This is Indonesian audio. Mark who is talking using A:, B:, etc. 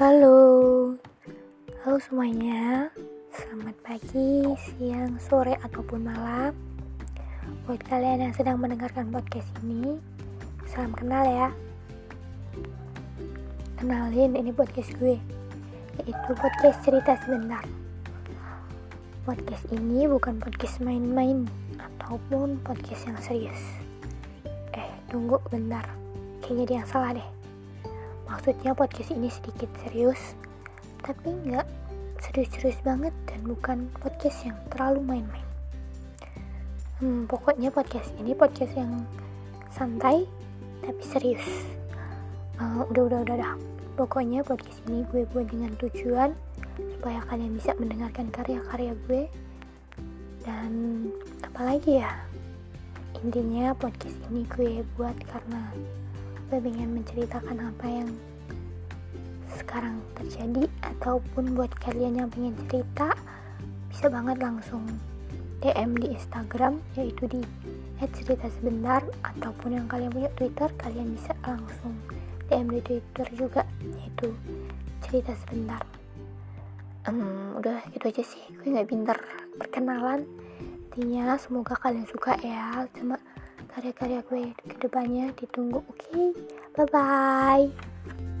A: Halo, halo semuanya. Selamat pagi, siang, sore, ataupun malam. Buat kalian yang sedang mendengarkan podcast ini, salam kenal ya. Kenalin, ini podcast gue, yaitu podcast cerita sebentar. Podcast ini bukan podcast main-main ataupun podcast yang serius. Eh, tunggu bentar. Kayaknya dia yang salah deh. Maksudnya podcast ini sedikit serius, tapi nggak serius-serius banget dan bukan podcast yang terlalu main-main. Hmm, pokoknya podcast ini podcast yang santai tapi serius. Uh, udah, udah, udah, udah. Pokoknya podcast ini gue buat dengan tujuan supaya kalian bisa mendengarkan karya-karya gue dan apalagi ya intinya podcast ini gue buat karena gue pengen menceritakan apa yang sekarang terjadi ataupun buat kalian yang pengen cerita bisa banget langsung DM di Instagram yaitu di cerita sebentar ataupun yang kalian punya Twitter kalian bisa langsung DM di Twitter juga yaitu cerita sebentar um, udah gitu aja sih gue nggak pinter perkenalan. Intinya semoga kalian suka ya sama karya-karya gue ke depannya ditunggu oke okay? bye bye